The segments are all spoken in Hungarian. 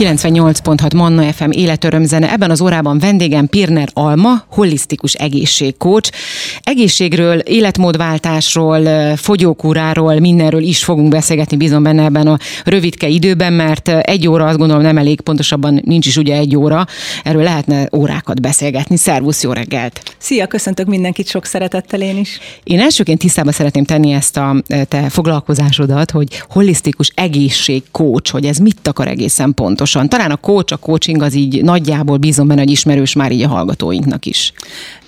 98.6 Manna FM életörömzene. Ebben az órában vendégem Pirner Alma, holisztikus egészségkócs. Egészségről, életmódváltásról, fogyókúráról, mindenről is fogunk beszélgetni, bízom benne ebben a rövidke időben, mert egy óra azt gondolom nem elég, pontosabban nincs is ugye egy óra. Erről lehetne órákat beszélgetni. Szervusz, jó reggelt! Szia, köszöntök mindenkit sok szeretettel én is. Én elsőként tisztába szeretném tenni ezt a te foglalkozásodat, hogy holisztikus egészségkócs, hogy ez mit akar egészen pontosan. Talán a coach, a coaching az így nagyjából bízom benne, hogy ismerős már így a hallgatóinknak is.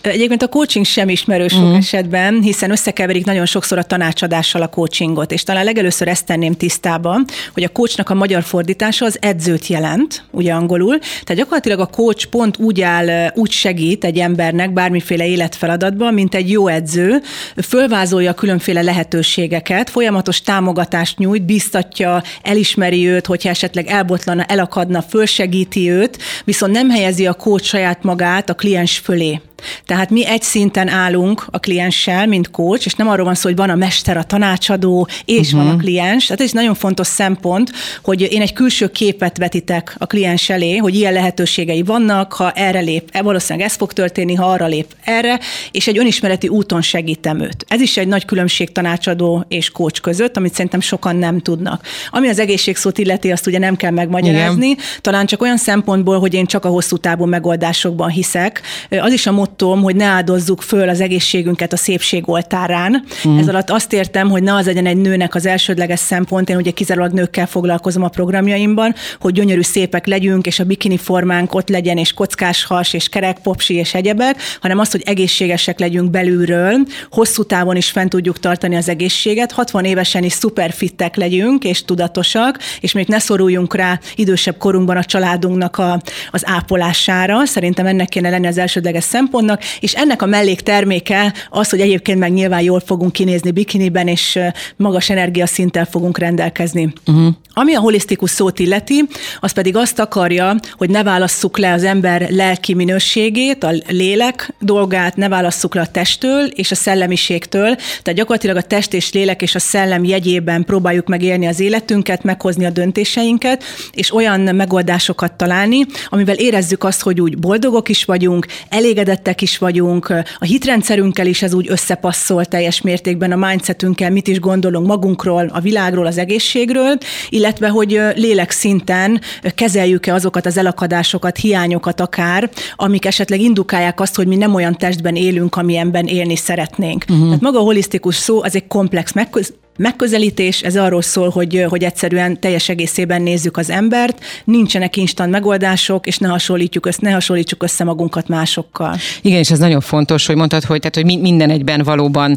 Egyébként a coaching sem ismerős sok uh-huh. esetben, hiszen összekeverik nagyon sokszor a tanácsadással a coachingot, és talán legelőször ezt tenném tisztába, hogy a coachnak a magyar fordítása az edzőt jelent, ugye angolul, tehát gyakorlatilag a coach pont úgy áll, úgy segít egy embernek bármiféle életfeladatban, mint egy jó edző, fölvázolja a különféle lehetőségeket, folyamatos támogatást nyújt, biztatja, elismeri őt, hogyha esetleg elbotlana, elakadna, fölsegíti őt, viszont nem helyezi a coach saját magát a kliens fölé. Tehát mi egy szinten állunk a klienssel, mint coach, és nem arról van szó, hogy van a mester, a tanácsadó, és uh-huh. van a mhm. kliens. Tehát ez egy nagyon fontos szempont, hogy én egy külső képet vetitek a kliens elé, hogy ilyen lehetőségei vannak, ha erre lép, e, valószínűleg ez fog történni, ha arra lép erre, és egy önismereti úton segítem őt. Ez is egy nagy különbség tanácsadó és coach között, amit szerintem sokan nem tudnak. Ami az egészségszót illeti, azt ugye nem kell megmagyarázni, Igen. talán csak olyan szempontból, hogy én csak a hosszú távú megoldásokban hiszek. Az is a mottom, hogy ne áldozzuk föl az egészségünket a szépség oltárán. Mm. Ez alatt azt értem, hogy ne az legyen egy nőnek az elsődleges szempont, én ugye kizárólag nőkkel foglalkozom a programjaimban, hogy gyönyörű szépek legyünk, és a bikini formánk ott legyen, és kockás has, és kerek popsi, és egyebek, hanem az, hogy egészségesek legyünk belülről, hosszú távon is fent tudjuk tartani az egészséget, 60 évesen is szuperfittek legyünk, és tudatosak, és még ne szoruljunk rá idősebb korunkban a családunknak a, az ápolására. Szerintem ennek kéne lenni az elsődleges szempont, vannak, és ennek a mellékterméke az, hogy egyébként meg nyilván jól fogunk kinézni bikiniben, és magas energiaszinttel fogunk rendelkezni. Uh-huh. Ami a holisztikus szót illeti, az pedig azt akarja, hogy ne válasszuk le az ember lelki minőségét, a lélek dolgát, ne válasszuk le a testtől és a szellemiségtől. Tehát gyakorlatilag a test és lélek és a szellem jegyében próbáljuk megélni az életünket, meghozni a döntéseinket, és olyan megoldásokat találni, amivel érezzük azt, hogy úgy boldogok is vagyunk, elégedettek érettek is vagyunk, a hitrendszerünkkel is ez úgy összepasszol teljes mértékben, a mindsetünkkel, mit is gondolunk magunkról, a világról, az egészségről, illetve hogy lélek szinten kezeljük-e azokat az elakadásokat, hiányokat akár, amik esetleg indukálják azt, hogy mi nem olyan testben élünk, amilyenben élni szeretnénk. Uh-huh. Tehát maga a holisztikus szó az egy komplex megköz- megközelítés, ez arról szól, hogy, hogy egyszerűen teljes egészében nézzük az embert, nincsenek instant megoldások, és ne, hasonlítjuk össze, ne hasonlítsuk össze magunkat másokkal. Igen, és ez nagyon fontos, hogy mondtad, hogy, tehát, hogy minden egyben valóban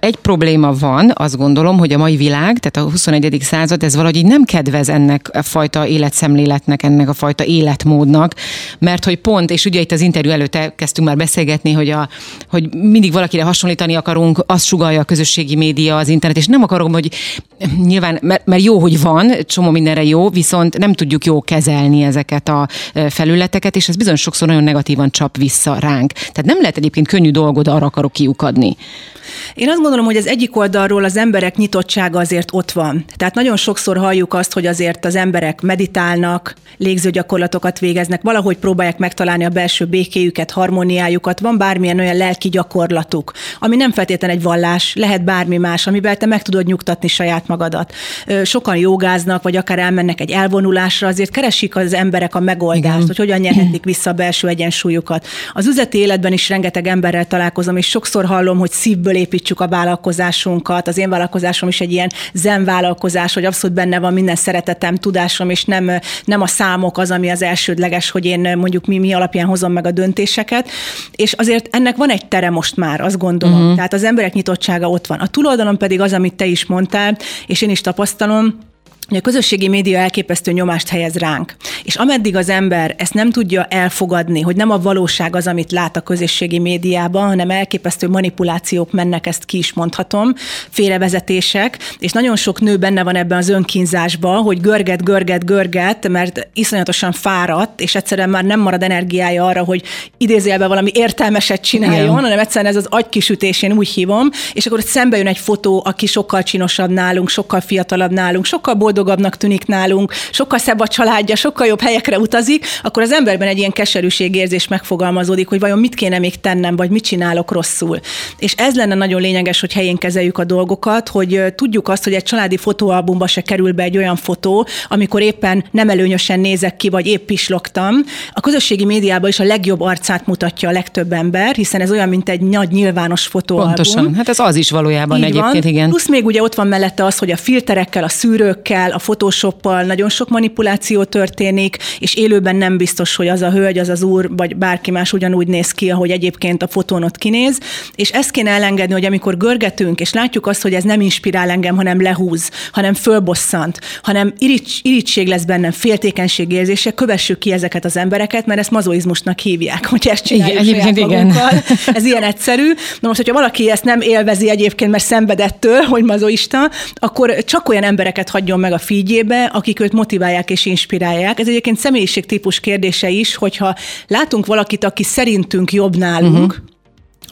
egy probléma van, azt gondolom, hogy a mai világ, tehát a 21. század, ez valahogy nem kedvez ennek a fajta életszemléletnek, ennek a fajta életmódnak, mert hogy pont, és ugye itt az interjú előtt kezdtünk már beszélgetni, hogy, a, hogy mindig valakire hasonlítani akarunk, azt sugalja a közösségi média, az internet, és nem akarom, hogy nyilván, mert, mert jó, hogy van, csomó mindenre jó, viszont nem tudjuk jó kezelni ezeket a felületeket, és ez bizony sokszor nagyon negatívan csap vissza ránk. Tehát nem lehet egyébként könnyű dolgod, arra akarok kiukadni. Én azt gondolom, hogy az egyik oldalról az emberek nyitottsága azért ott van. Tehát nagyon sokszor halljuk azt, hogy azért az emberek meditálnak, légzőgyakorlatokat végeznek, valahogy próbálják megtalálni a belső békéjüket, harmóniájukat, van bármilyen olyan lelki gyakorlatuk, ami nem feltétlenül egy vallás, lehet bármi más, amiben te meg tudod nyugtatni saját magadat. Sokan jogáznak, vagy akár elmennek egy elvonulásra, azért keresik az emberek a megoldást, Igen. hogy hogyan nyerhetik vissza a belső egyensúlyukat. Az üzleti életben is rengeteg emberrel találkozom, és sokszor hallom, hogy szívből építsük a vállalkozásunkat. Az én vállalkozásom is egy ilyen zen vállalkozás, hogy abszolút benne van minden szeretetem, tudásom, és nem, nem a számok az, ami az elsődleges, hogy én mondjuk mi, mi alapján hozom meg a döntéseket. És azért ennek van egy tere most már, azt gondolom. Uh-huh. Tehát az emberek nyitottsága ott van. A túloldalon pedig az, amit te is mondtál, és én is tapasztalom, hogy a közösségi média elképesztő nyomást helyez ránk. És ameddig az ember ezt nem tudja elfogadni, hogy nem a valóság az, amit lát a közösségi médiában, hanem elképesztő manipulációk mennek, ezt ki is mondhatom, félrevezetések, és nagyon sok nő benne van ebben az önkínzásban, hogy görget, görget, görget, mert iszonyatosan fáradt, és egyszerűen már nem marad energiája arra, hogy idézélve valami értelmeset csináljon, Igen. hanem egyszerűen ez az agykisütés, én úgy hívom, és akkor szembe jön egy fotó, aki sokkal csinosabb nálunk, sokkal fiatalabb nálunk, sokkal boldogabbnak tűnik nálunk, sokkal szebb a családja, sokkal jobb helyekre utazik, akkor az emberben egy ilyen keserűségérzés megfogalmazódik, hogy vajon mit kéne még tennem, vagy mit csinálok rosszul. És ez lenne nagyon lényeges, hogy helyén kezeljük a dolgokat, hogy tudjuk azt, hogy egy családi fotóalbumba se kerül be egy olyan fotó, amikor éppen nem előnyösen nézek ki, vagy épp pislogtam. A közösségi médiában is a legjobb arcát mutatja a legtöbb ember, hiszen ez olyan, mint egy nagy nyilvános fotóalbum. Pontosan, hát ez az is valójában Így egyébként, van. igen. Plusz még ugye ott van mellette az, hogy a filterekkel, a szűrőkkel, a photoshoppal nagyon sok manipuláció történik, és élőben nem biztos, hogy az a hölgy, az az úr, vagy bárki más ugyanúgy néz ki, ahogy egyébként a fotón ott kinéz. És ezt kéne elengedni, hogy amikor görgetünk, és látjuk azt, hogy ez nem inspirál engem, hanem lehúz, hanem fölbosszant, hanem irigy, irigység lesz bennem, féltékenység érzése, kövessük ki ezeket az embereket, mert ezt mazoizmusnak hívják, hogy ezt csináljuk igen, egyébként igen. Ez ilyen egyszerű. Na most, hogyha valaki ezt nem élvezi egyébként, mert szenvedettől, hogy mazoista, akkor csak olyan embereket hagyjon meg a figyébe, akik őt motiválják és inspirálják. Ez egyébként személyiségtípus kérdése is, hogyha látunk valakit, aki szerintünk jobb nálunk, uh-huh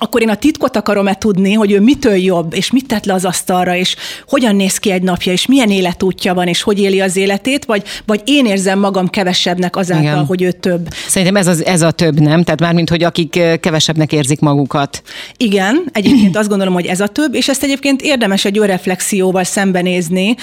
akkor én a titkot akarom-e tudni, hogy ő mitől jobb, és mit tett le az asztalra, és hogyan néz ki egy napja, és milyen életútja van, és hogy éli az életét, vagy, vagy én érzem magam kevesebbnek azáltal, Igen. hogy ő több. Szerintem ez, az, ez a több, nem? Tehát mármint, hogy akik kevesebbnek érzik magukat. Igen, egyébként azt gondolom, hogy ez a több, és ezt egyébként érdemes egy önreflexióval szembenézni,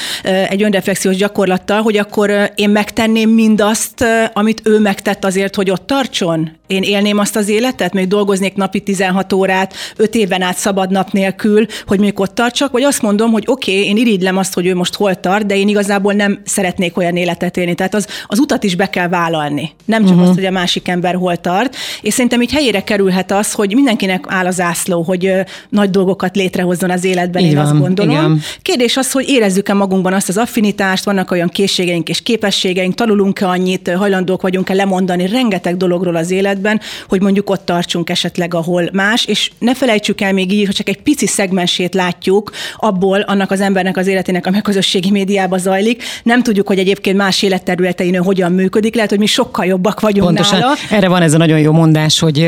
egy önreflexiós gyakorlattal, hogy akkor én megtenném mindazt, amit ő megtett azért, hogy ott tartson. Én élném azt az életet, még dolgoznék napi 16 órát, órát öt éven át szabad nap nélkül, hogy még ott tartsak, vagy azt mondom, hogy oké, okay, én irigylem azt, hogy ő most hol tart, de én igazából nem szeretnék olyan életet élni. Tehát az, az utat is be kell vállalni. Nem csak uh-huh. azt, hogy a másik ember hol tart. És szerintem így helyére kerülhet az, hogy mindenkinek áll az ászló, hogy ö, nagy dolgokat létrehozzon az életben, így én van, azt gondolom. Igen. Kérdés az, hogy érezzük-e magunkban azt az affinitást, vannak olyan készségeink és képességeink, tanulunk-e annyit, hajlandók vagyunk-e lemondani rengeteg dologról az életben, hogy mondjuk ott tartsunk esetleg, ahol más, és és ne felejtsük el még így, hogy csak egy pici szegmensét látjuk abból annak az embernek az életének, ami a közösségi médiában zajlik. Nem tudjuk, hogy egyébként más életterületein hogyan működik. Lehet, hogy mi sokkal jobbak vagyunk Pontosan. nála. Erre van ez a nagyon jó mondás, hogy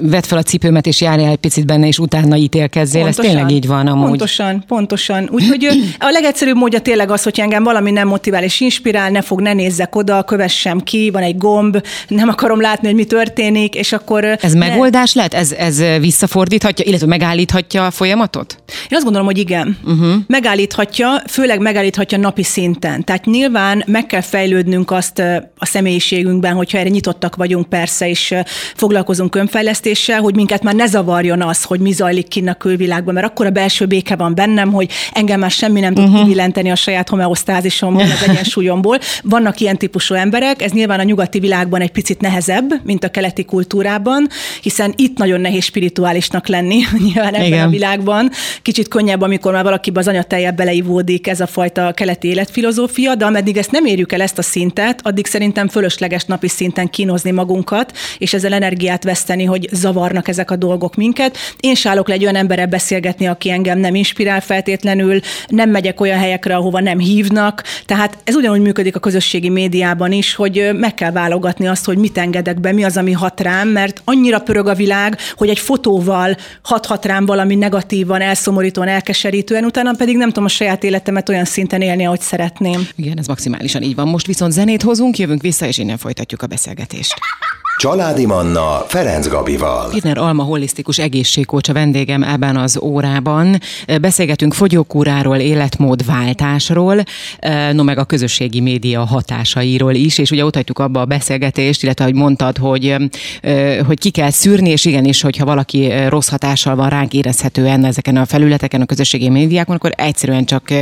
vedd fel a cipőmet és járjál egy picit benne, és utána ítélkezzél. Pontosan. Ez tényleg így van amúgy. Pontosan, pontosan. Úgyhogy a legegyszerűbb módja tényleg az, hogy engem valami nem motivál és inspirál, ne fog, ne nézzek oda, kövessem ki, van egy gomb, nem akarom látni, hogy mi történik, és akkor... Ez ne... megoldás lehet? Ez, ez visszafordíthatja, illetve megállíthatja a folyamatot? Én azt gondolom, hogy igen. Uh-huh. Megállíthatja, főleg megállíthatja napi szinten. Tehát nyilván meg kell fejlődnünk azt a személyiségünkben, hogyha erre nyitottak vagyunk persze, és foglalkozunk önfejlesztéssel, hogy minket már ne zavarjon az, hogy mi zajlik kinn a külvilágban, mert akkor a belső béke van bennem, hogy engem már semmi nem tud uh-huh. kivillenteni a saját homeosztázisomból, az egyensúlyomból. Vannak ilyen típusú emberek, ez nyilván a nyugati világban egy picit nehezebb, mint a keleti kultúrában, hiszen itt nagyon nehéz spirituális realistálisnak lenni nyilván ebben Igen. a világban. Kicsit könnyebb, amikor már valaki az anyatelje beleivódik ez a fajta keleti életfilozófia, de ameddig ezt nem érjük el ezt a szintet, addig szerintem fölösleges napi szinten kínozni magunkat, és ezzel energiát veszteni, hogy zavarnak ezek a dolgok minket. Én sálok le egy olyan emberrel beszélgetni, aki engem nem inspirál feltétlenül, nem megyek olyan helyekre, ahova nem hívnak. Tehát ez ugyanúgy működik a közösségi médiában is, hogy meg kell válogatni azt, hogy mit engedek be, mi az, ami hat rám, mert annyira pörög a világ, hogy egy fotóval szóval hathat rám valami negatívan, elszomorítóan, elkeserítően, utána pedig nem tudom a saját életemet olyan szinten élni, ahogy szeretném. Igen, ez maximálisan így van. Most viszont zenét hozunk, jövünk vissza, és innen folytatjuk a beszélgetést. Családi Manna Ferenc Gabival. Pirner Alma holisztikus egészségkócs a vendégem ebben az órában. Beszélgetünk fogyókúráról, életmódváltásról, no meg a közösségi média hatásairól is, és ugye ott abba a beszélgetést, illetve hogy mondtad, hogy, hogy ki kell szűrni, és igenis, hogyha valaki rossz hatással van ránk érezhetően ezeken a felületeken, a közösségi médiákon, akkor egyszerűen csak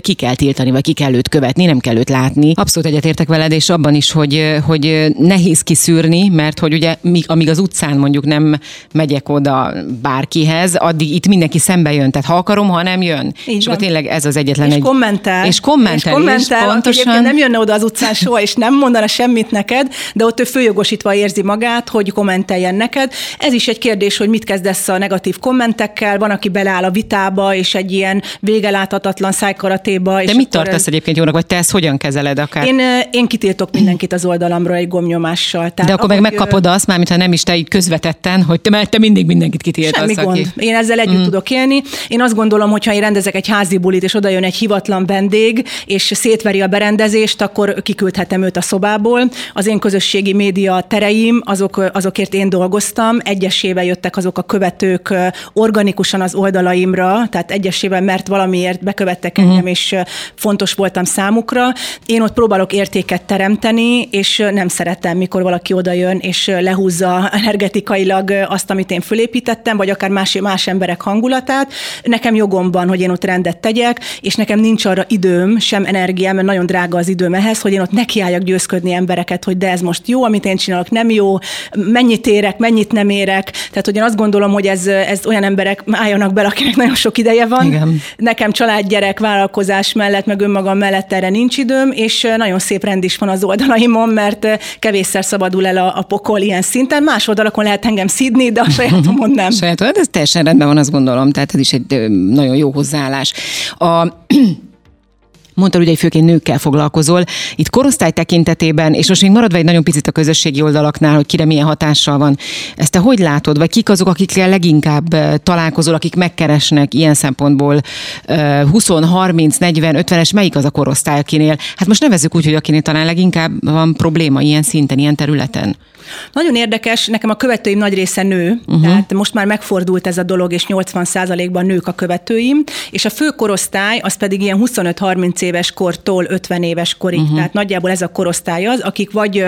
ki kell tiltani, vagy ki kell őt követni, nem kell őt látni. Abszolút egyetértek veled, és abban is, hogy, hogy nehéz kiszűrni, mert hogy ugye amíg az utcán mondjuk nem megyek oda bárkihez, addig itt mindenki szembe jön. Tehát ha akarom, ha nem jön. Így és van. akkor tényleg ez az egyetlen és egy... Kommentál. És kommentel. És kommentál, és pontosan... nem jönne oda az utcán soha, és nem mondana semmit neked, de ott ő főjogosítva érzi magát, hogy kommenteljen neked. Ez is egy kérdés, hogy mit kezdesz a negatív kommentekkel. Van, aki beleáll a vitába, és egy ilyen végeláthatatlan szájkaratéba. De és mit tartasz egyébként jónak, vagy te ezt hogyan kezeled akár? Én, én kitiltok mindenkit az oldalamról egy gomnyomással. Tehát De akkor meg megkapod azt, mármint ha nem is te így közvetetten, hogy te, mert te mindig mindenkit kitiltasz. Semmi gond. Aki... Én ezzel együtt mm. tudok élni. Én azt gondolom, hogy ha én rendezek egy házi bulit, és oda jön egy hivatlan vendég, és szétveri a berendezést, akkor kiküldhetem őt a szobából. Az én közösségi média tereim, azok, azokért én dolgoztam, egyesével jöttek azok a követők organikusan az oldalaimra, tehát egyesével, mert valamiért bekövettek engem, uh-huh. és fontos voltam számukra. Én ott próbálok értéket teremteni, és nem szeretem, mikor valaki oda jön, és lehúzza energetikailag azt, amit én fölépítettem, vagy akár más, más emberek hangulatát. Nekem jogom van, hogy én ott rendet tegyek, és nekem nincs arra időm, sem energiám, mert nagyon drága az időm ehhez, hogy én ott nekiálljak győzködni embereket, hogy de ez most jó, amit én csinálok, nem jó, mennyit érek, mennyit nem érek. Tehát, hogy én azt gondolom, hogy ez, ez olyan emberek álljanak bele, akinek nagyon sok ideje van. Igen. Nekem család, gyerek, vállalkozás mellett, meg önmagam mellett erre nincs időm, és nagyon szép rend is van az oldalaimon, mert kevésszer szabadul el a, a pokol ilyen szinten. Más oldalakon lehet engem szidni, de a sajátomon nem. Sajátomon, ez teljesen rendben van, azt gondolom, tehát ez is egy nagyon jó hozzáállás. A mondtad, hogy egy főként nőkkel foglalkozol. Itt korosztály tekintetében, és most még maradva egy nagyon picit a közösségi oldalaknál, hogy kire milyen hatással van. Ezt te hogy látod? Vagy kik azok, akikkel leginkább találkozol, akik megkeresnek ilyen szempontból 20, 30, 40, 50-es, melyik az a korosztály, akinél? Hát most nevezzük úgy, hogy akinél talán leginkább van probléma ilyen szinten, ilyen területen. Nagyon érdekes, nekem a követőim nagy része nő, uh-huh. tehát most már megfordult ez a dolog, és 80%-ban nők a követőim, és a fő korosztály az pedig ilyen 25-30 éves kortól 50 éves korig, uh-huh. tehát nagyjából ez a korosztály az, akik vagy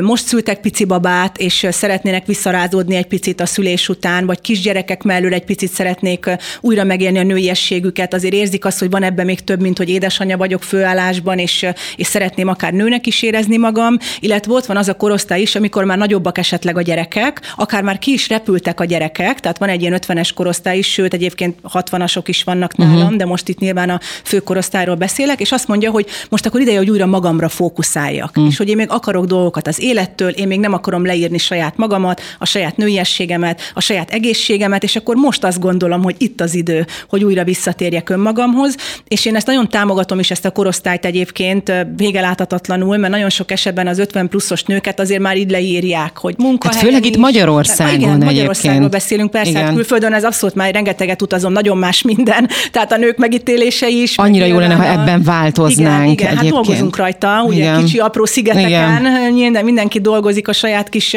most szültek pici babát, és szeretnének visszarázódni egy picit a szülés után, vagy kisgyerekek mellől egy picit szeretnék újra megélni a nőiességüket, azért érzik azt, hogy van ebben még több, mint hogy édesanyja vagyok főállásban, és, és szeretném akár nőnek is érezni magam, illetve ott van az a korosztály is, amikor már nagyobbak esetleg a gyerekek, akár már ki is repültek a gyerekek, tehát van egy ilyen 50-es korosztály is, sőt egyébként 60-asok is vannak nálam, uh-huh. de most itt nyilván a főkorosztályról beszélek, és azt mondja, hogy most akkor ideje, hogy újra magamra fókuszáljak, uh-huh. és hogy én még akarok dolgokat az élettől, én még nem akarom leírni saját magamat, a saját nőiességemet, a saját egészségemet, és akkor most azt gondolom, hogy itt az idő, hogy újra visszatérjek önmagamhoz, és én ezt nagyon támogatom is ezt a korosztályt egyébként végeláthatatlanul, mert nagyon sok esetben az 50 pluszos nőket azért már így leír írják, hogy munkahely. Hát főleg itt Magyarországon igen, egyébként. Magyarországról beszélünk, persze, hát igen. hát külföldön ez abszolút már rengeteget utazom, nagyon más minden, tehát a nők megítélései is. Annyira jó lenne, ha ebben változnánk igen, igen, hát egyébként. Hát dolgozunk rajta, ugye igen. kicsi apró szigeteken, igen. mindenki dolgozik a saját kis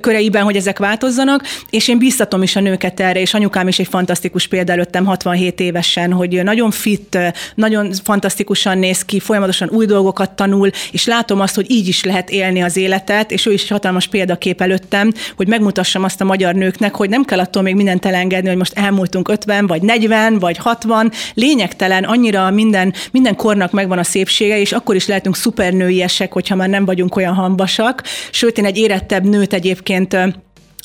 köreiben, hogy ezek változzanak, és én biztatom is a nőket erre, és anyukám is egy fantasztikus példa előttem 67 évesen, hogy nagyon fit, nagyon fantasztikusan néz ki, folyamatosan új dolgokat tanul, és látom azt, hogy így is lehet élni az életet, és ő is hatalmas hatalmas példakép előttem, hogy megmutassam azt a magyar nőknek, hogy nem kell attól még mindent elengedni, hogy most elmúltunk 50, vagy 40, vagy 60. Lényegtelen, annyira minden, minden kornak megvan a szépsége, és akkor is lehetünk szupernőiesek, hogyha már nem vagyunk olyan hambasak. Sőt, én egy érettebb nőt egyébként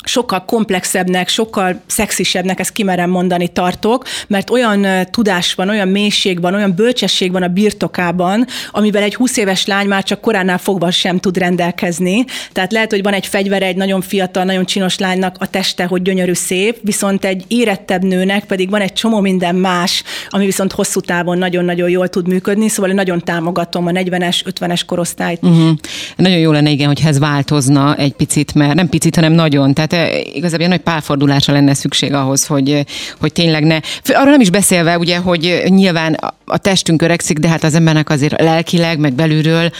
sokkal komplexebbnek, sokkal szexisebbnek, ezt kimerem mondani, tartok, mert olyan tudás van, olyan mélység van, olyan bölcsesség van a birtokában, amivel egy 20 éves lány már csak koránál fogva sem tud rendelkezni. Tehát lehet, hogy van egy fegyvere egy nagyon fiatal, nagyon csinos lánynak a teste, hogy gyönyörű szép, viszont egy érettebb nőnek pedig van egy csomó minden más, ami viszont hosszú távon nagyon-nagyon jól tud működni, szóval én nagyon támogatom a 40-es, 50-es korosztályt. Uh-huh. Nagyon jó lenne, igen, hogy ez változna egy picit, mert nem picit, hanem nagyon. Tehát tehát igazából nagy pálfordulásra lenne szükség ahhoz, hogy, hogy tényleg ne. Arról nem is beszélve, ugye, hogy nyilván a testünk öregszik, de hát az embernek azért lelkileg, meg belülről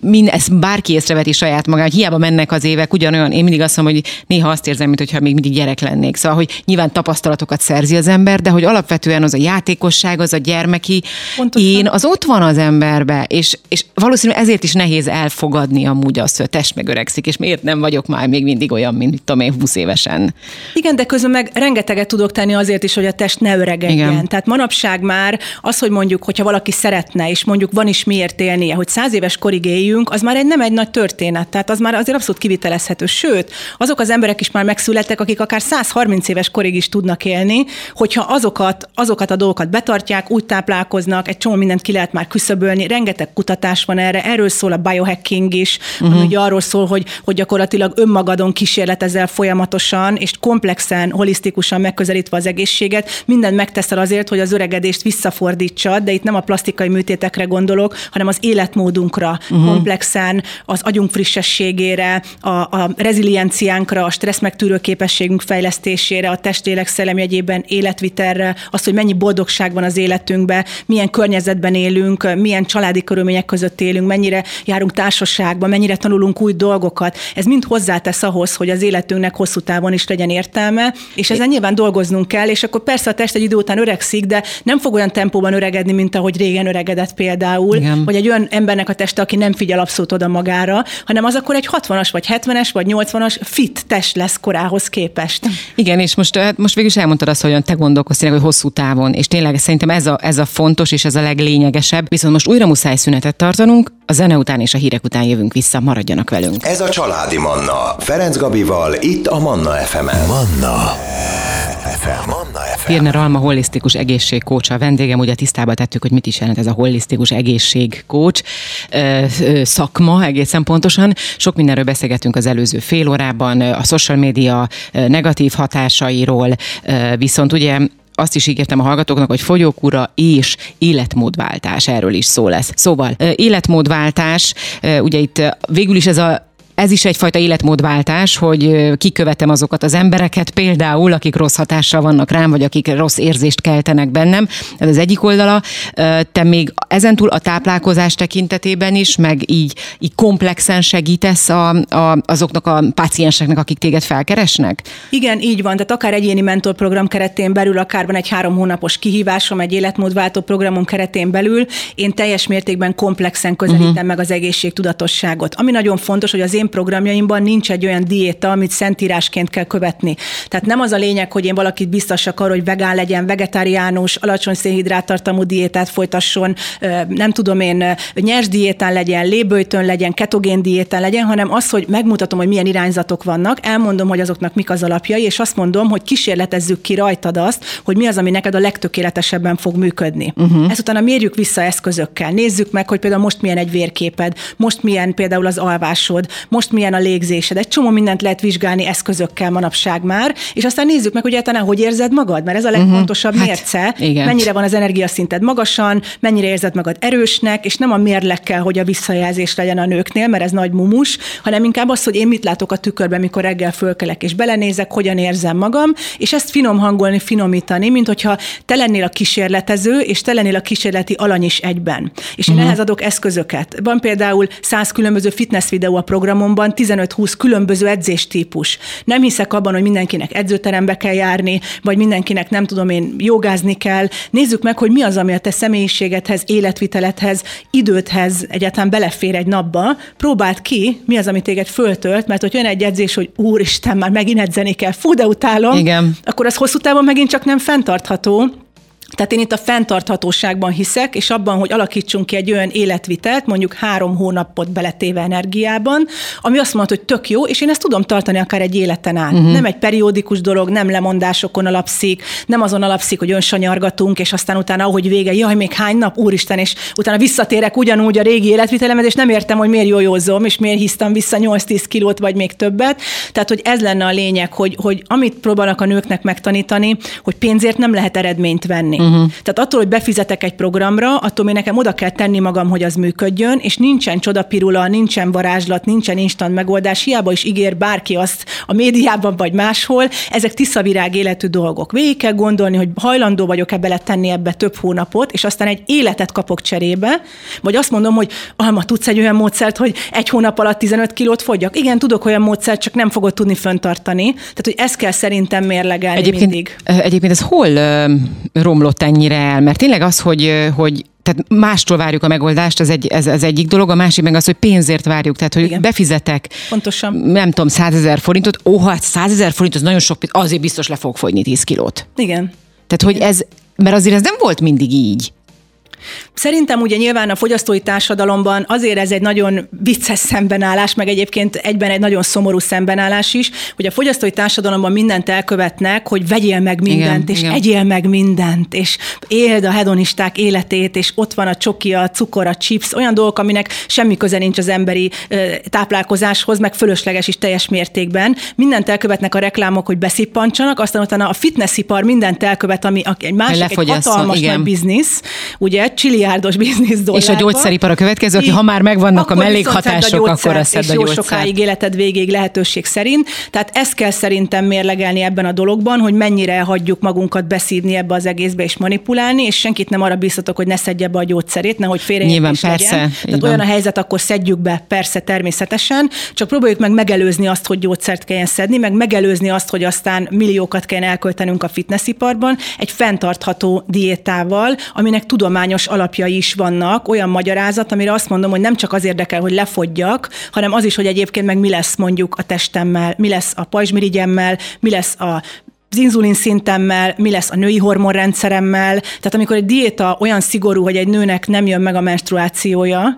mind, ezt bárki észreveti saját magát, hogy hiába mennek az évek, ugyanolyan, én mindig azt mondom, hogy néha azt érzem, mintha még mindig gyerek lennék. Szóval, hogy nyilván tapasztalatokat szerzi az ember, de hogy alapvetően az a játékosság, az a gyermeki Pontosan. én, az ott van az emberbe, és, és valószínűleg ezért is nehéz elfogadni amúgy azt, hogy a test megöregszik, és miért nem vagyok már még mindig olyan, mint mit tudom én, 20 évesen. Igen, de közben meg rengeteget tudok tenni azért is, hogy a test ne öregedjen. Igen. Tehát manapság már az, hogy mondjuk, hogyha valaki szeretne, és mondjuk van is miért élnie, hogy száz éves korig éljünk, az már egy nem egy nagy történet, tehát az már azért abszolút kivitelezhető. Sőt, azok az emberek is már megszülettek, akik akár 130 éves korig is tudnak élni, hogyha azokat, azokat a dolgokat betartják, úgy táplálkoznak, egy csomó mindent ki lehet már küszöbölni, rengeteg kutatás van erre, erről szól a biohacking is, uh-huh. ugye arról szól, hogy, hogy gyakorlatilag önmagadon kísérletezel folyamatosan, és komplexen, holisztikusan megközelítve az egészséget, mindent megteszel azért, hogy az öregedést visszafordítsa, de itt nem a plastikai műtétekre gondolok, hanem az életmódunkra, uh-huh. Komplexen, az agyunk frissességére, a, a rezilienciánkra, a stressz megtűrő képességünk fejlesztésére, a testlélek szellem jegyében életvitelre, az, hogy mennyi boldogság van az életünkben, milyen környezetben élünk, milyen családi körülmények között élünk, mennyire járunk társaságban, mennyire tanulunk új dolgokat. Ez mind hozzátesz ahhoz, hogy az életünknek hosszú távon is legyen értelme, és ezen nyilván dolgoznunk kell, és akkor persze a test egy idő után öregszik, de nem fog olyan tempóban öregedni, mint ahogy régen öregedett például, Igen. vagy egy olyan embernek a teste, aki nem figyel abszolút oda magára, hanem az akkor egy 60-as, vagy 70-es, vagy 80-as fit test lesz korához képest. Igen, és most, hát most végül is elmondtad azt, hogy te gondolkoztál, hogy hosszú távon, és tényleg szerintem ez a, ez a fontos, és ez a leglényegesebb. Viszont most újra muszáj szünetet tartanunk, a zene után és a hírek után jövünk vissza, maradjanak velünk. Ez a Családi Manna, Ferenc Gabival, itt a Manna FM-en. Manna. FM. Manna FM. Pirner Alma holisztikus egészségkócsa a vendégem, ugye tisztába tettük, hogy mit is jelent ez a holisztikus egészségkócs szakma egészen pontosan. Sok mindenről beszélgetünk az előző fél órában, a social media negatív hatásairól, viszont ugye azt is ígértem a hallgatóknak, hogy fogyókúra és életmódváltás, erről is szó lesz. Szóval életmódváltás, ugye itt végül is ez a ez is egyfajta életmódváltás, hogy kikövetem azokat az embereket például, akik rossz hatással vannak rám, vagy akik rossz érzést keltenek bennem. Ez az egyik oldala. Te még ezentúl a táplálkozás tekintetében is, meg így, így komplexen segítesz a, a, azoknak a pácienseknek, akik téged felkeresnek? Igen, így van. Tehát akár egyéni mentorprogram keretén belül, akár van egy három hónapos kihívásom, egy életmódváltó programom keretén belül, én teljes mértékben komplexen közelítem uh-huh. meg az egészségtudatosságot. Ami nagyon fontos, hogy az én programjaimban nincs egy olyan diéta, amit szentírásként kell követni. Tehát nem az a lényeg, hogy én valakit biztosak arra, hogy vegán legyen, vegetáriánus, alacsony szénhidráttartalmú diétát folytasson, nem tudom én, nyers diétán legyen, lébőjtön legyen, ketogén diétán legyen, hanem az, hogy megmutatom, hogy milyen irányzatok vannak, elmondom, hogy azoknak mik az alapjai, és azt mondom, hogy kísérletezzük ki rajtad azt, hogy mi az, ami neked a legtökéletesebben fog működni. Uh-huh. Ezt utána mérjük vissza eszközökkel. Nézzük meg, hogy például most milyen egy vérképed, most milyen például az alvásod, most milyen a légzésed. Egy csomó mindent lehet vizsgálni eszközökkel manapság már, és aztán nézzük meg, hogy egyáltalán hogy érzed magad, mert ez a legfontosabb uh-huh. mérce. Hát, igen. Mennyire van az energiaszinted magasan, mennyire érzed magad erősnek, és nem a mérlekkel, hogy a visszajelzés legyen a nőknél, mert ez nagy mumus, hanem inkább az, hogy én mit látok a tükörben, mikor reggel fölkelek és belenézek, hogyan érzem magam, és ezt finom hangolni, finomítani, mint hogyha te lennél a kísérletező, és te lennél a kísérleti alany is egyben. És én uh-huh. ehhez adok eszközöket. Van például száz különböző fitness videó a programon, programomban 15-20 különböző edzéstípus. Nem hiszek abban, hogy mindenkinek edzőterembe kell járni, vagy mindenkinek nem tudom én jogázni kell. Nézzük meg, hogy mi az, ami a te személyiségedhez, életviteledhez, idődhez egyáltalán belefér egy napba. Próbáld ki, mi az, ami téged föltölt, mert hogy jön egy edzés, hogy úristen, már megint edzeni kell, fú, de utálom, Igen. akkor az hosszú távon megint csak nem fenntartható. Tehát én itt a fenntarthatóságban hiszek, és abban, hogy alakítsunk ki egy olyan életvitelt, mondjuk három hónapot beletéve energiában, ami azt mondta, hogy tök jó, és én ezt tudom tartani akár egy életen át. Uh-huh. Nem egy periódikus dolog, nem lemondásokon alapszik, nem azon alapszik, hogy önsanyargatunk, és aztán utána, ahogy vége, jaj, még hány nap, úristen, és utána visszatérek ugyanúgy a régi életvitelemhez, és nem értem, hogy miért józom, és miért hisztam vissza 8-10 kilót, vagy még többet. Tehát, hogy ez lenne a lényeg, hogy, hogy amit próbálnak a nőknek megtanítani, hogy pénzért nem lehet eredményt venni. Uh-huh. Tehát attól, hogy befizetek egy programra, attól még nekem oda kell tenni magam, hogy az működjön, és nincsen csodapirula, nincsen varázslat, nincsen instant megoldás, hiába is ígér bárki azt a médiában vagy máshol, ezek tiszavirág életű dolgok. Végig kell gondolni, hogy hajlandó vagyok-e beletenni ebbe több hónapot, és aztán egy életet kapok cserébe, vagy azt mondom, hogy Alma, tudsz egy olyan módszert, hogy egy hónap alatt 15 kilót fogyjak? Igen, tudok olyan módszert, csak nem fogod tudni föntartani. Tehát, hogy ezt kell szerintem mérlegelni egyébként, mindig. Egyébként ez hol romlott ennyire el? Mert tényleg az, hogy, hogy tehát mástól várjuk a megoldást, ez, egy, ez, ez egyik dolog, a másik meg az, hogy pénzért várjuk, tehát hogy Igen. befizetek, Pontosan. nem tudom, százezer forintot, ó, hát százezer forint, az nagyon sok, azért biztos le fog fogyni 10 kilót. Igen. Tehát, hogy ez, mert azért ez nem volt mindig így. Szerintem ugye nyilván a fogyasztói társadalomban azért ez egy nagyon vicces szembenállás, meg egyébként egyben egy nagyon szomorú szembenállás is, hogy a fogyasztói társadalomban mindent elkövetnek, hogy vegyél meg mindent, igen, és igen. egyél meg mindent, és éld a hedonisták életét, és ott van a csoki, a cukor, a chips, olyan dolgok, aminek semmi köze nincs az emberi táplálkozáshoz, meg fölösleges is teljes mértékben. Mindent elkövetnek a reklámok, hogy beszippancsanak, aztán utána a fitnessipar mindent elkövet, ami egy másik egy hatalmas nagy biznisz, ugye, csiliárdos biznisz dollárba. És a gyógyszeripar a következő, aki ha már megvannak akkor a mellékhatások, a akkor a szed a jó sokáig életed végéig lehetőség szerint. Tehát ezt kell szerintem mérlegelni ebben a dologban, hogy mennyire hagyjuk magunkat beszívni ebbe az egészbe és manipulálni, és senkit nem arra biztatok, hogy ne szedje be a gyógyszerét, nehogy félre Nyilván, persze. Legyen. Tehát olyan a helyzet, akkor szedjük be, persze, természetesen, csak próbáljuk meg megelőzni azt, hogy gyógyszert kelljen szedni, meg megelőzni azt, hogy aztán milliókat kelljen elköltenünk a fitnessiparban, egy fenntartható diétával, aminek tudományos alapjai is vannak, olyan magyarázat, amire azt mondom, hogy nem csak az érdekel, hogy lefogyjak, hanem az is, hogy egyébként meg mi lesz mondjuk a testemmel, mi lesz a pajzsmirigyemmel, mi lesz a az inzulin szintemmel, mi lesz a női hormonrendszeremmel. Tehát amikor egy diéta olyan szigorú, hogy egy nőnek nem jön meg a menstruációja,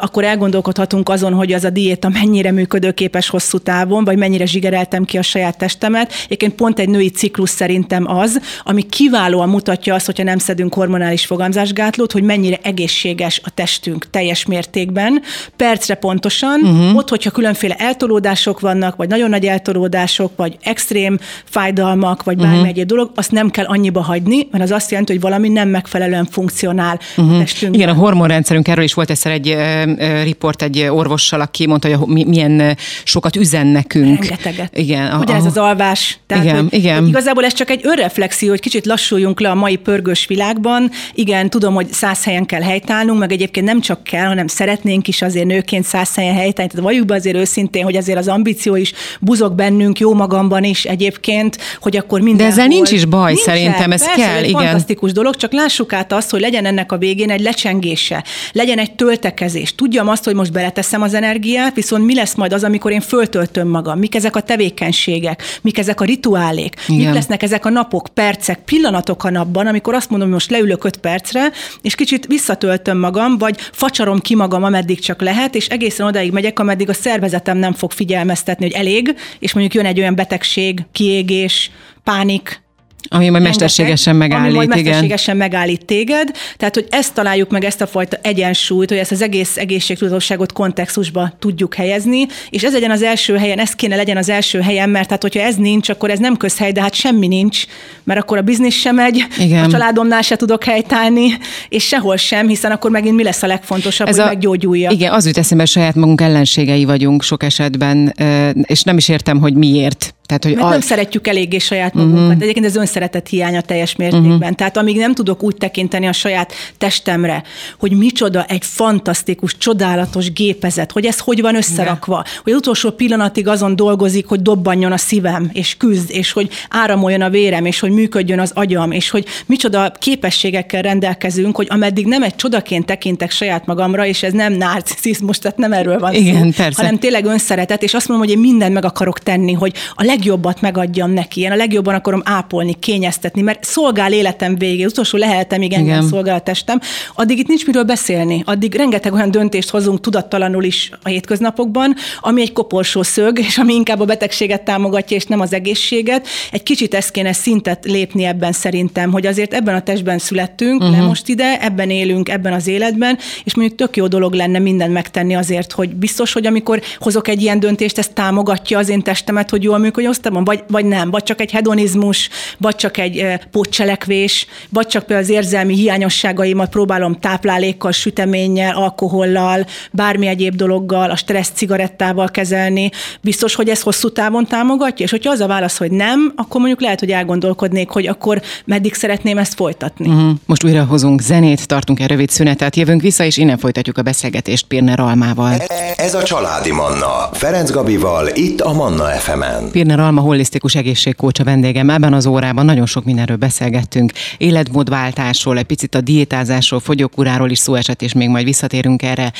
akkor elgondolkodhatunk azon, hogy az a diéta mennyire működőképes hosszú távon, vagy mennyire zsigereltem ki a saját testemet. Egyébként pont egy női ciklus szerintem az, ami kiválóan mutatja azt, hogyha nem szedünk hormonális fogamzásgátlót, hogy mennyire egészséges a testünk teljes mértékben, percre pontosan, uh-huh. ott, hogyha különféle eltolódások vannak, vagy nagyon nagy eltolódások, vagy extrém fájdalmak, almak, vagy bármi uh-huh. egyéb dolog, azt nem kell annyiba hagyni, mert az azt jelenti, hogy valami nem megfelelően funkcionál uh-huh. a mhm. testünkben. Igen, a hormonrendszerünk, erről is volt egyszer egy uh, riport egy orvossal, aki mondta, hogy milyen sokat üzen nekünk. Rengeteget. Igen. Ugye a, ez az alvás. Tehát, igen, hogy, igen. Hogy igazából ez csak egy önreflexió, hogy kicsit lassuljunk le a mai pörgős világban. Igen, tudom, hogy száz helyen kell helytállnunk, meg egyébként nem csak kell, hanem szeretnénk is azért nőként száz helyen helytállni. Tehát valljuk be azért őszintén, hogy azért az ambíció is buzog bennünk, jó magamban is egyébként, hogy akkor minden. De ezzel nincs is baj, Nincsen, szerintem, ez persze, kell, igen. fantasztikus dolog, csak lássuk át azt, hogy legyen ennek a végén egy lecsengése, legyen egy töltekezés. Tudjam azt, hogy most beleteszem az energiát, viszont mi lesz majd az, amikor én föltöltöm magam, mik ezek a tevékenységek, mik ezek a rituálék, igen. mik lesznek ezek a napok, percek, pillanatok a napban, amikor azt mondom, hogy most leülök öt percre, és kicsit visszatöltöm magam, vagy facsarom ki magam, ameddig csak lehet, és egészen odaig megyek, ameddig a szervezetem nem fog figyelmeztetni, hogy elég, és mondjuk jön egy olyan betegség, kiégés, pánik, ami majd mesterségesen megállít, ami majd mesterségesen megállít téged. Tehát, hogy ezt találjuk meg, ezt a fajta egyensúlyt, hogy ezt az egész egészségtudatosságot kontextusba tudjuk helyezni, és ez legyen az első helyen, ez kéne legyen az első helyen, mert hát, hogyha ez nincs, akkor ez nem közhely, de hát semmi nincs, mert akkor a biznisz sem megy, Igen. a családomnál se tudok helytállni, és sehol sem, hiszen akkor megint mi lesz a legfontosabb, ez hogy a, meggyógyulja. Igen, az jut eszembe, saját magunk ellenségei vagyunk sok esetben, és nem is értem, hogy miért tehát, hogy Mert a... nem szeretjük eléggé saját magunkat. Uh-huh. Egyébként ez önszeretet hiánya teljes mértékben. Uh-huh. Tehát amíg nem tudok úgy tekinteni a saját testemre, hogy micsoda egy fantasztikus, csodálatos gépezet, hogy ez hogy van összerakva, De. hogy az utolsó pillanatig azon dolgozik, hogy dobbanjon a szívem, és küzd, és hogy áramoljon a vérem, és hogy működjön az agyam, és hogy micsoda képességekkel rendelkezünk, hogy ameddig nem egy csodaként tekintek saját magamra, és ez nem narcizmus, tehát nem erről van Igen, szó, persze. hanem tényleg önszeretet, és azt mondom, hogy én mindent meg akarok tenni, hogy a leg legjobbat megadjam neki. Én a legjobban akarom ápolni, kényeztetni, mert szolgál életem végé, utolsó lehetem, igen, engem szolgál a testem. Addig itt nincs miről beszélni. Addig rengeteg olyan döntést hozunk tudattalanul is a hétköznapokban, ami egy koporsó szög, és ami inkább a betegséget támogatja, és nem az egészséget. Egy kicsit ezt kéne szintet lépni ebben szerintem, hogy azért ebben a testben születtünk, uh-huh. nem most ide, ebben élünk, ebben az életben, és mondjuk tök jó dolog lenne mindent megtenni azért, hogy biztos, hogy amikor hozok egy ilyen döntést, ez támogatja az én testemet, hogy jól működjön, vagy, vagy nem, vagy csak egy hedonizmus, vagy csak egy pótcselekvés, vagy csak például az érzelmi hiányosságaimat próbálom táplálékkal, süteménnyel, alkohollal, bármi egyéb dologgal, a stressz cigarettával kezelni. Biztos, hogy ez hosszú távon támogatja? És hogyha az a válasz, hogy nem, akkor mondjuk lehet, hogy elgondolkodnék, hogy akkor meddig szeretném ezt folytatni. Uh-huh. Most újra hozunk zenét, tartunk egy rövid szünetet, jövünk vissza, és innen folytatjuk a beszélgetést Pirner Almával. Ez a Családi Manna, Ferenc Gabival, itt a Manna FM-en. Pirner Alma holisztikus egészségkócsa vendégem. Ebben az órában nagyon sok mindenről beszélgettünk. Életmódváltásról, egy picit a diétázásról, fogyókúráról is szó esett, és még majd visszatérünk erre,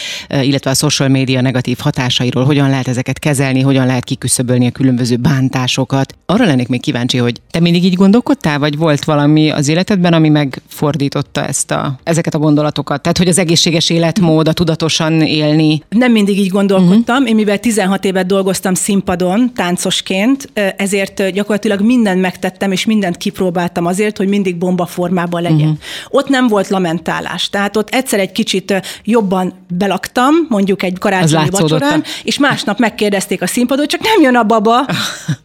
illetve a social média negatív hatásairól, hogyan lehet ezeket kezelni, hogyan lehet kiküszöbölni a különböző bántásokat. Arra lennék még kíváncsi, hogy te mindig így gondolkodtál, vagy volt valami az életedben, ami megfordította ezt a, ezeket a gondolatokat? Tehát, hogy az egészséges életmód, a tudatosan élni. Nem mindig így gondolkodtam. Uh-huh. Én mivel 16 évet dolgoztam színpadon, táncosként, ezért gyakorlatilag mindent megtettem, és mindent kipróbáltam azért, hogy mindig bomba formában legyen. Uh-huh. Ott nem volt lamentálás. Tehát ott egyszer egy kicsit jobban belaktam, mondjuk egy karácsonyi vacsorán, és másnap megkérdezték a színpadon, hogy csak nem jön a baba.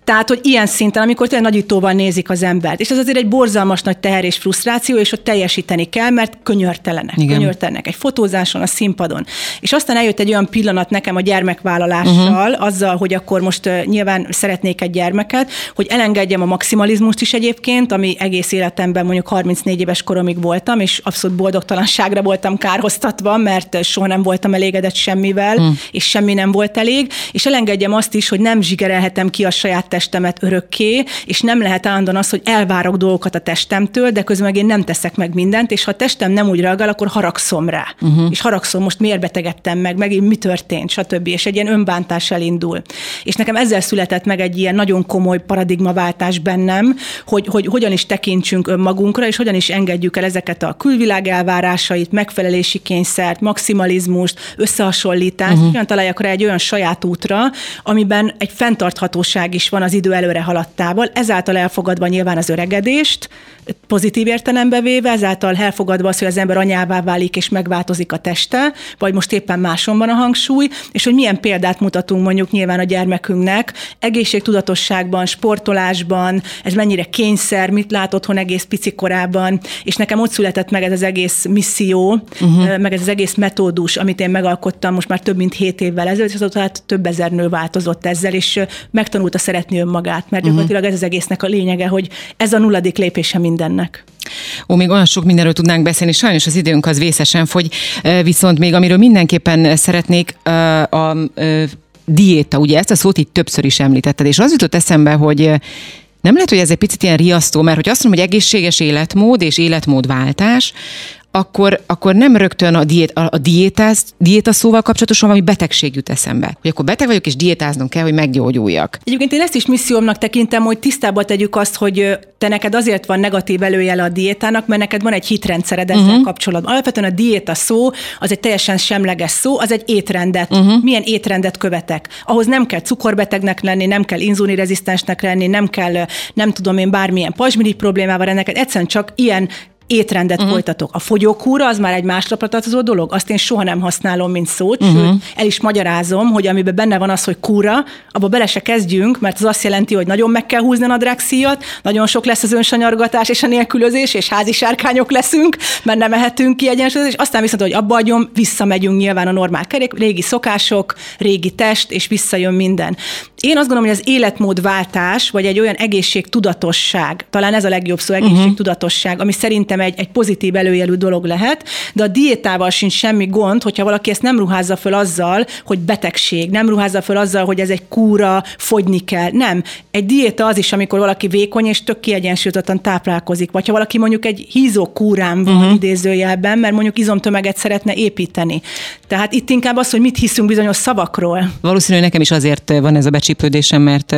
Tehát, hogy ilyen szinten, amikor tényleg nagyítóval nézik az embert. És ez azért egy borzalmas nagy teher és frusztráció, és ott teljesíteni kell, mert könyörtelenek. Igen. Könyörtelenek egy fotózáson, a színpadon. És aztán eljött egy olyan pillanat nekem a gyermekvállalással, uh-huh. azzal, hogy akkor most uh, nyilván szeretnék egy gyermeket, hogy elengedjem a maximalizmust is egyébként, ami egész életemben mondjuk 34 éves koromig voltam, és abszolút boldogtalanságra voltam kárhoztatva, mert soha nem voltam elégedett semmivel, uh-huh. és semmi nem volt elég, és elengedjem azt is, hogy nem zsigerelhetem ki a saját testemet örökké, és nem lehet állandóan az, hogy elvárok dolgokat a testemtől, de közben meg én nem teszek meg mindent, és ha a testem nem úgy reagál, akkor haragszom rá. Uh-huh. És haragszom, most miért betegedtem meg, megint mi történt, stb. És egy ilyen önbántás elindul. És nekem ezzel született meg egy ilyen nagyon komoly paradigmaváltás bennem, hogy, hogy hogyan is tekintsünk önmagunkra, és hogyan is engedjük el ezeket a külvilág elvárásait, megfelelési kényszert, maximalizmust, összehasonlítást, uh-huh. hogyan találjak rá egy olyan saját útra, amiben egy fenntarthatóság is van az idő előre haladtával, ezáltal elfogadva nyilván az öregedést, pozitív értelembe véve, ezáltal elfogadva az, hogy az ember anyává válik és megváltozik a teste, vagy most éppen máson van a hangsúly, és hogy milyen példát mutatunk mondjuk nyilván a gyermekünknek egészségtudatosságban, sportolásban, ez mennyire kényszer, mit lát otthon egész pici korában, és nekem ott született meg ez az egész misszió, uh-huh. meg ez az egész metódus, amit én megalkottam most már több mint hét évvel ezelőtt, és azóta hát több ezer nő változott ezzel, és megtanulta szeretni önmagát, mert uh-huh. gyakorlatilag ez az egésznek a lényege, hogy ez a nulladik lépése mindennek. Ó, még olyan sok mindenről tudnánk beszélni, sajnos az időnk az vészesen fogy, viszont még amiről mindenképpen szeretnék a, a, a diéta, ugye ezt a szót itt többször is említetted, és az jutott eszembe, hogy nem lehet, hogy ez egy picit ilyen riasztó, mert hogy azt mondom, hogy egészséges életmód és életmódváltás, akkor, akkor nem rögtön a, diét, a, a diétáz, diéta szóval kapcsolatosan valami betegség jut eszembe. Hogy akkor beteg vagyok, és diétáznom kell, hogy meggyógyuljak. Egyébként én ezt is missziómnak tekintem, hogy tisztába tegyük azt, hogy te neked azért van negatív előjele a diétának, mert neked van egy hitrendszered ezzel uh-huh. kapcsolatban. Alapvetően a diéta szó az egy teljesen semleges szó, az egy étrendet. Uh-huh. Milyen étrendet követek? Ahhoz nem kell cukorbetegnek lenni, nem kell inzulinrezisztensnek lenni, nem kell, nem tudom én, bármilyen pajzsmirigy problémával rendelkezni, egyszerűen csak ilyen étrendet uh-huh. folytatok. A fogyókúra az már egy másnapra tartozó dolog, azt én soha nem használom, mint szót, uh-huh. sőt, el is magyarázom, hogy amiben benne van az, hogy kúra, abba bele se kezdjünk, mert az azt jelenti, hogy nagyon meg kell húzni a nadrágszíjat, nagyon sok lesz az önsanyargatás és a nélkülözés, és házi sárkányok leszünk, mert nem mehetünk ki egyensúlyozni, és aztán viszont, hogy abba adjam, visszamegyünk nyilván a normál kerék, régi szokások, régi test, és visszajön minden. Én azt gondolom, hogy az életmódváltás, vagy egy olyan egészségtudatosság, talán ez a legjobb szó, mhm. egészségtudatosság, ami szerintem egy, egy pozitív előjelű dolog lehet, de a diétával sincs semmi gond, hogyha valaki ezt nem ruházza föl azzal, hogy betegség, nem ruházza föl azzal, hogy ez egy kúra, fogyni kell. Nem. Egy diéta az is, amikor valaki vékony és tök kiegyensúlyozottan táplálkozik, vagy ha valaki mondjuk egy hízó kúrám van uh-huh. idézőjelben, mert mondjuk izomtömeget szeretne építeni. Tehát itt inkább az, hogy mit hiszünk bizonyos szavakról. Valószínűleg nekem is azért van ez a becsip meglepődésem, mert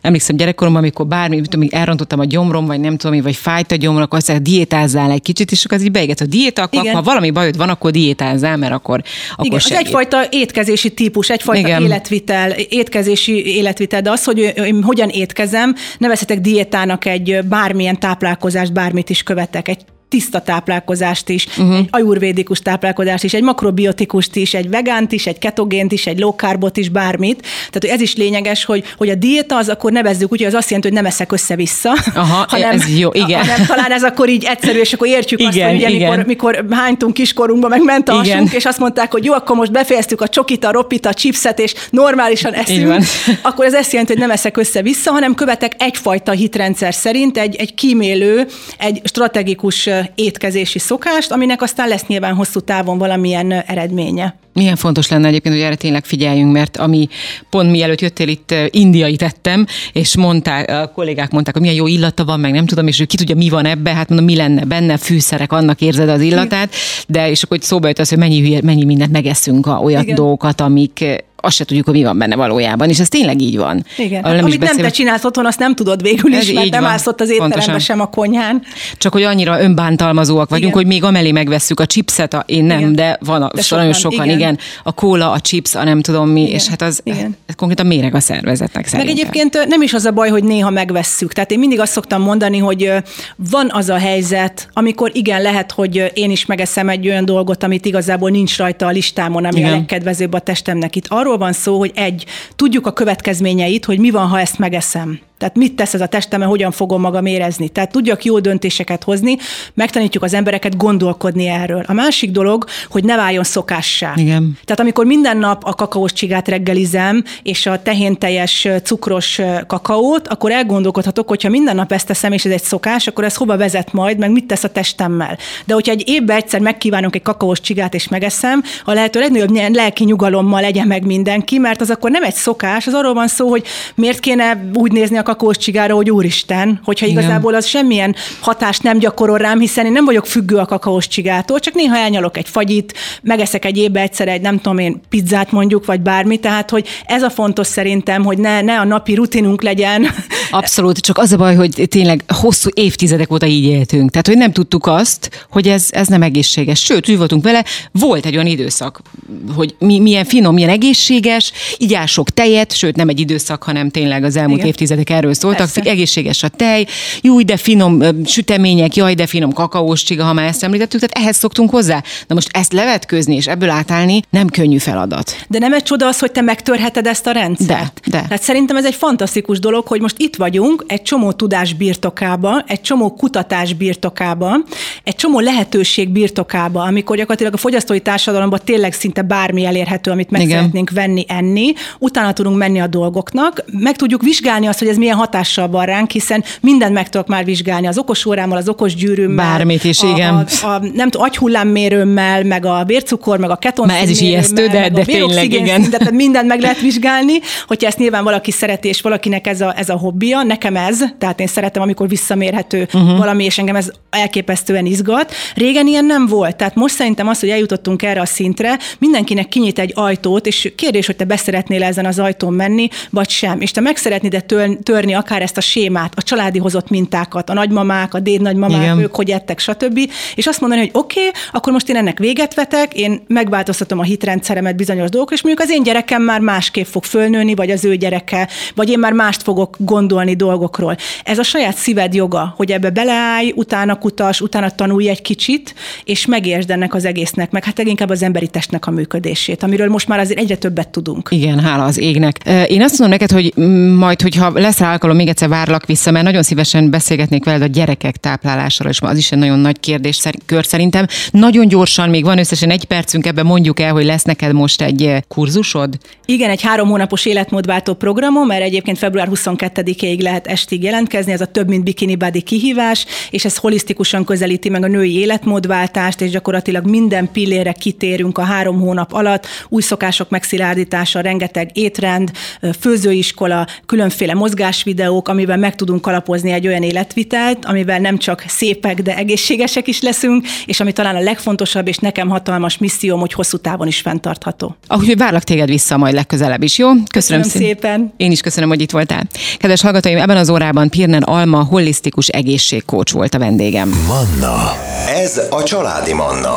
emlékszem gyerekkoromban, amikor bármi, tudom, elrontottam a gyomrom, vagy nem tudom, vagy fájt a gyomrom, akkor azt diétázzál egy kicsit, és akkor az így beégett a diéta, akkor Igen. ha valami bajod van, akkor diétázzál, mert akkor, akkor Igen, segít. az egyfajta étkezési típus, egyfajta Igen. életvitel, étkezési életvitel, de az, hogy én hogyan étkezem, nevezhetek diétának egy bármilyen táplálkozást, bármit is követek, egy tiszta táplálkozást is, uh-huh. egy ajurvédikus táplálkozást is, egy makrobiotikust is, egy vegánt is, egy ketogént is, egy low carbot is, bármit. Tehát hogy ez is lényeges, hogy, hogy a diéta az akkor nevezzük úgy, hogy az azt jelenti, hogy nem eszek össze-vissza, Aha, hanem, ez jó, igen. hanem talán ez akkor így egyszerű, és akkor értjük igen, azt, hogy ugye, igen. mikor, mikor hánytunk kiskorunkba, meg ment a hasunk, és azt mondták, hogy jó, akkor most befejeztük a csokit, a ropit, a chipset, és normálisan eszünk, akkor ez azt jelenti, hogy nem eszek össze-vissza, hanem követek egyfajta hitrendszer szerint egy, egy kímélő, egy strategikus étkezési szokást, aminek aztán lesz nyilván hosszú távon valamilyen eredménye. Milyen fontos lenne egyébként, hogy erre tényleg figyeljünk, mert ami pont mielőtt jöttél itt indiai tettem, és mondták, a kollégák mondták, hogy milyen jó illata van, meg nem tudom, és ő ki tudja, mi van ebbe, hát mondom, mi lenne benne, fűszerek, annak érzed az illatát, de és akkor szóba jött az, hogy mennyi, mennyi mindent megeszünk a olyan Igen. dolgokat, amik azt se tudjuk, hogy mi van benne valójában, és ez tényleg így van. Igen. Nem Amit beszél... nem te csinálsz otthon, azt nem tudod végül is, mert nem állsz ott az étteremben sem a konyhán. Csak hogy annyira önbántalmazóak vagyunk, igen. hogy még amelé megvesszük a chipset, a, én nem, igen. de van de sokan, nagyon sokan, igen. Igen. A kóla, a chips, a nem tudom mi, igen. és hát az igen. ez konkrétan méreg a szervezetnek szerintem. Meg egyébként nem is az a baj, hogy néha megvesszük. Tehát én mindig azt szoktam mondani, hogy van az a helyzet, amikor igen, lehet, hogy én is megeszem egy olyan dolgot, amit igazából nincs rajta a listámon, ami igen. a legkedvezőbb a testemnek. Itt arról van szó, hogy egy, tudjuk a következményeit, hogy mi van, ha ezt megeszem. Tehát mit tesz ez a testemben, hogyan fogom magam érezni. Tehát tudjak jó döntéseket hozni, megtanítjuk az embereket gondolkodni erről. A másik dolog, hogy ne váljon szokássá. Igen. Tehát amikor minden nap a kakaós csigát reggelizem, és a tehénteljes cukros kakaót, akkor elgondolkodhatok, hogyha minden nap ezt teszem, és ez egy szokás, akkor ez hova vezet majd, meg mit tesz a testemmel. De hogyha egy évben egyszer megkívánok egy kakaós csigát, és megeszem, a lehető legnagyobb lelki nyugalommal legyen meg mindenki, mert az akkor nem egy szokás, az arról van szó, hogy miért kéne úgy nézni a kakós csigára, hogy úristen, hogyha Igen. igazából az semmilyen hatást nem gyakorol rám, hiszen én nem vagyok függő a kakaós csigától, csak néha elnyalok egy fagyit, megeszek egy évbe egyszer egy, nem tudom én, pizzát mondjuk, vagy bármi, tehát hogy ez a fontos szerintem, hogy ne, ne a napi rutinunk legyen. Abszolút, csak az a baj, hogy tényleg hosszú évtizedek óta így éltünk. Tehát, hogy nem tudtuk azt, hogy ez, ez nem egészséges. Sőt, úgy voltunk vele, volt egy olyan időszak, hogy mi, milyen finom, milyen egészséges, így sok tejet, sőt nem egy időszak, hanem tényleg az elmúlt Igen. évtizedek erről szóltak, Persze. egészséges a tej, jó, de finom sütemények, jaj, de finom kakaós csiga, ha már ezt említettük, tehát ehhez szoktunk hozzá. Na most ezt levetkőzni és ebből átállni nem könnyű feladat. De nem egy csoda az, hogy te megtörheted ezt a rendszert? De, de. Tehát szerintem ez egy fantasztikus dolog, hogy most itt vagyunk egy csomó tudás birtokába, egy csomó kutatás birtokába, egy csomó lehetőség birtokába, amikor gyakorlatilag a fogyasztói társadalomban tényleg szinte bármi elérhető, amit meg Igen. szeretnénk venni, enni, utána tudunk menni a dolgoknak, meg tudjuk vizsgálni azt, hogy ez milyen hatással van ránk, hiszen mindent meg tudok már vizsgálni, az okos órámmal, az okos gyűrűmmel. Bármit is, a, igen. A, a, nem tudom, agyhullámmérőmmel, meg a vércukor, meg a keton. ez is ijesztő, de, de tényleg, igen. Szintet, tehát mindent meg lehet vizsgálni, hogyha ezt nyilván valaki szereti, és valakinek ez a, ez a hobbija, nekem ez, tehát én szeretem, amikor visszamérhető uh-huh. valami, és engem ez elképesztően izgat. Régen ilyen nem volt, tehát most szerintem az, hogy eljutottunk erre a szintre, mindenkinek kinyit egy ajtót, és kérdés, hogy te beszeretnél ezen az ajtón menni, vagy sem. És te meg szeretnéd törni akár ezt a sémát, a családi hozott mintákat, a nagymamák, a dédnagymamák, Igen. ők hogy ettek, stb. És azt mondani, hogy oké, okay, akkor most én ennek véget vetek, én megváltoztatom a hitrendszeremet bizonyos dolgok, és mondjuk az én gyerekem már másképp fog fölnőni, vagy az ő gyereke, vagy én már mást fogok gondolni dolgokról. Ez a saját szíved joga, hogy ebbe beleállj, utána kutas, utána tanulj egy kicsit, és megértsd ennek az egésznek, meg hát leginkább az emberi testnek a működését, amiről most már azért egyre többet tudunk. Igen, hála az égnek. Én azt mondom neked, hogy majd, hogyha lesz alkalom, még egyszer várlak vissza, mert nagyon szívesen beszélgetnék veled a gyerekek táplálásáról, és az is egy nagyon nagy kérdés kör szerintem. Nagyon gyorsan, még van összesen egy percünk, ebben mondjuk el, hogy lesz neked most egy kurzusod? Igen, egy három hónapos életmódváltó programom, mert egyébként február 22-ig lehet estig jelentkezni, ez a több mint bikini body kihívás, és ez holisztikusan közelíti meg a női életmódváltást, és gyakorlatilag minden pillére kitérünk a három hónap alatt, új szokások megszilárdítása, rengeteg étrend, főzőiskola, különféle mozgásvideók, amivel meg tudunk kalapozni egy olyan életvitelt, amivel nem csak szépek, de egészségesek is leszünk, és ami talán a legfontosabb, és nekem hatalmas misszióm, hogy hosszú távon is fenntartható. Ahogy várlak téged vissza majd legközelebb is, jó? Köszönöm, köszönöm szépen. Én is köszönöm, hogy itt voltál. Kedves hallgatóim, ebben az órában Pirnen Alma holisztikus egészségkócs volt a vendégem. Manna. Ez a családi Manna.